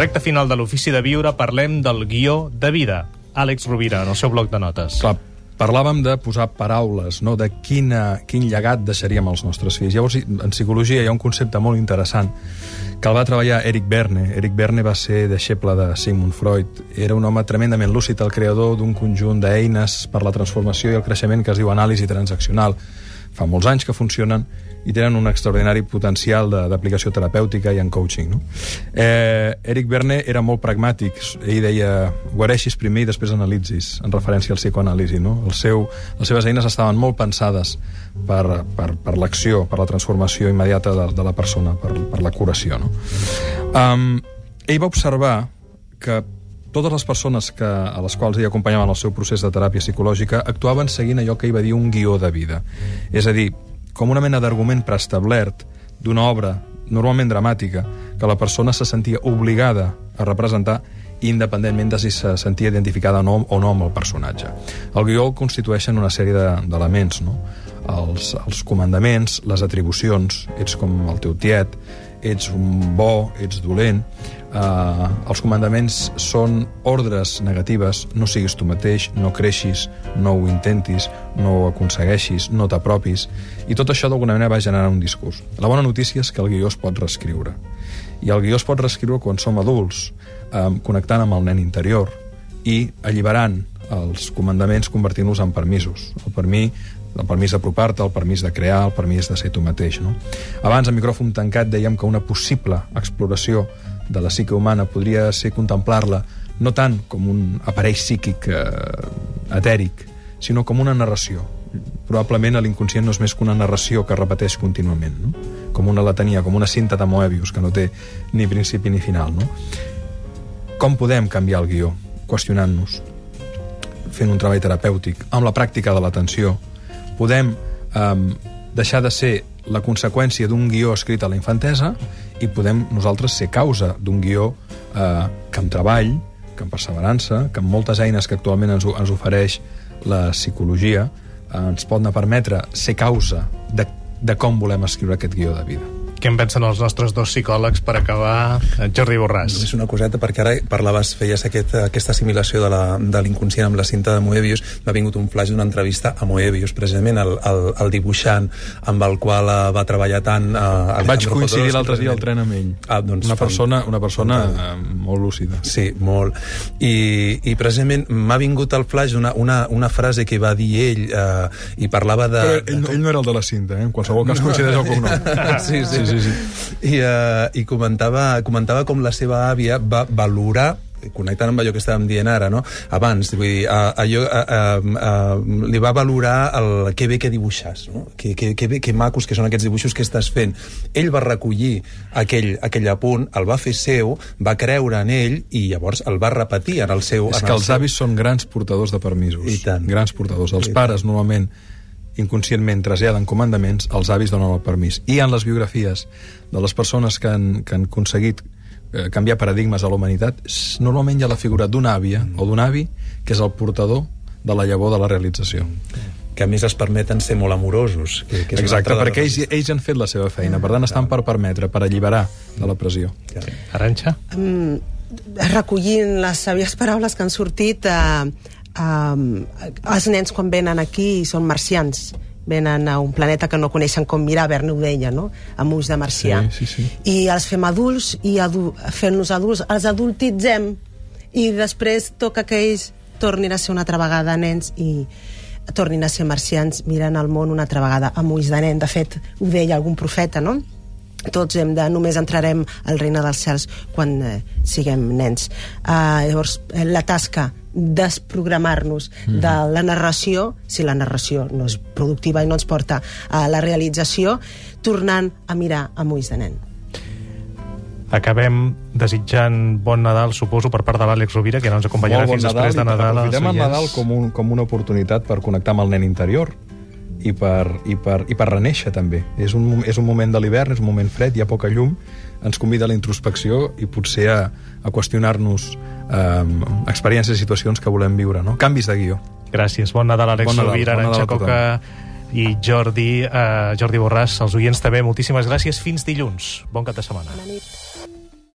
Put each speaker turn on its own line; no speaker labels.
Recte final de l'ofici de viure, parlem del guió de vida. Àlex Rovira, en el seu bloc de notes.
Clar, parlàvem de posar paraules, no? de quina, quin llegat deixaríem als nostres fills. Llavors, en psicologia hi ha un concepte molt interessant que el va treballar Eric Berne. Eric Berne va ser deixeble de Sigmund Freud. Era un home tremendament lúcid, el creador d'un conjunt d'eines per la transformació i el creixement que es diu anàlisi transaccional. Fa molts anys que funcionen i tenen un extraordinari potencial d'aplicació terapèutica i en coaching. No? Eh, Eric Berne era molt pragmàtic. Ell deia, guareixis primer i després analitzis, en referència al psicoanàlisi. No? El seu, les seves eines estaven molt pensades per, per, per l'acció, per la transformació immediata de, de la persona, per, per la curació. No? Um, ell va observar que totes les persones que, a les quals ell acompanyava en el seu procés de teràpia psicològica actuaven seguint allò que ell va dir un guió de vida. És a dir, com una mena d'argument preestablert d'una obra normalment dramàtica que la persona se sentia obligada a representar independentment de si se sentia identificada o no, o no amb el personatge. El guió el constitueixen una sèrie d'elements, de, no? Els, els comandaments, les atribucions, ets com el teu tiet, ets un bo, ets dolent, eh, els comandaments són ordres negatives, no siguis tu mateix, no creixis, no ho intentis, no ho aconsegueixis, no t'apropis, i tot això d'alguna manera va generar un discurs. La bona notícia és que el guió es pot reescriure. I el guió es pot reescriure quan som adults, eh, connectant amb el nen interior i alliberant els comandaments convertint-los en permisos. El per mi el permís d'apropar-te, el permís de crear, el permís de ser tu mateix. No? Abans, a micròfon tancat, dèiem que una possible exploració de la psique humana podria ser contemplar-la no tant com un aparell psíquic eh, etèric, sinó com una narració. Probablement l'inconscient no és més que una narració que repeteix contínuament, no? com una latania, com una cinta de Moebius, que no té ni principi ni final. No? Com podem canviar el guió? Qüestionant-nos, fent un treball terapèutic, amb la pràctica de l'atenció, podem eh, deixar de ser la conseqüència d'un guió escrit a la infantesa i podem nosaltres ser causa d'un guió eh, que amb treball, que amb perseverança, que amb moltes eines que actualment ens, ens ofereix la psicologia, eh, ens pot permetre ser causa de, de com volem escriure aquest guió de vida.
Què en pensen els nostres dos psicòlegs per acabar? Jordi Borràs.
És una coseta, perquè ara parlaves, feies aquest, aquesta assimilació de l'inconscient amb la cinta de Moebius. M'ha vingut un flash d'una entrevista a Moebius, precisament el, el, el dibuixant amb el qual uh, va treballar tant... Uh,
Vaig coincidir l'altre dia al tren amb ell.
Ah, doncs,
una persona, una persona uh, molt lúcida.
Sí, molt. I, i precisament m'ha vingut al flash una, una, una frase que va dir ell uh, i parlava de...
Però ell, ell no era el de la cinta, eh? en qualsevol cas coincideix el cognom.
sí, sí, sí sí, sí. I, uh, i comentava, comentava com la seva àvia va valorar connectant amb allò que estàvem dient ara, no? abans, vull dir, uh, allò, uh, uh, uh, li va valorar el que bé que dibuixes, no? que, que, que bé, que macos que són aquests dibuixos que estàs fent. Ell va recollir aquell, aquell apunt, el va fer seu, va creure en ell i llavors el va repetir en el seu...
És
en
que
el
els
seu...
avis són grans portadors de permisos.
I tant.
Grans portadors. Els
I
pares, normalment, inconscientment traslladen comandaments, els avis donen el permís. I en les biografies de les persones que han, que han aconseguit eh, canviar paradigmes a la humanitat, normalment hi ha la figura d'una àvia o d'un avi que és el portador de la llavor de la realització.
que a més es permeten ser molt amorosos. Que, que és
Exacte, perquè ells, ells han fet la seva feina, per tant estan per permetre, per alliberar de la pressió.
Arantxa?
Mm, recollint les sàvies paraules que han sortit eh, eh, els nens quan venen aquí són marcians venen a un planeta que no coneixen com mirar, Verne ho deia, no? amb ulls de marcià.
Sí, sí, sí.
I els fem adults i adu fent-nos adults els adultitzem i després toca que ells tornin a ser una altra vegada nens i tornin a ser marcians mirant el món una altra vegada amb ulls de nen. De fet, ho deia algun profeta, no? Tots hem de, només entrarem al regne dels cels quan eh, siguem nens. Uh, llavors, eh, la tasca desprogramar-nos mm -hmm. de la narració, si la narració no és productiva i no ens porta a la realització, tornant a mirar amb ulls de nen.
Acabem desitjant bon Nadal, suposo, per part de l'Àlex Rovira, que no ens acompanyarà fins després de Nadal.
Aprofitem el. Nadal com, un, com una oportunitat per connectar amb el nen interior i per, i per, i per renéixer també. És un, és un moment de l'hivern, és un moment fred, hi ha poca llum, ens convida a la introspecció i potser a, a qüestionar-nos eh, experiències i situacions que volem viure. No? Canvis de guió.
Gràcies. Bon Nadal, Àlex
Bon Nadal,
Rovira,
bon Nadal
Arantxa
a tothom.
Coca i Jordi, uh, Jordi Borràs. Els oients també, moltíssimes gràcies. Fins dilluns. Bon cap de setmana.
Bona nit.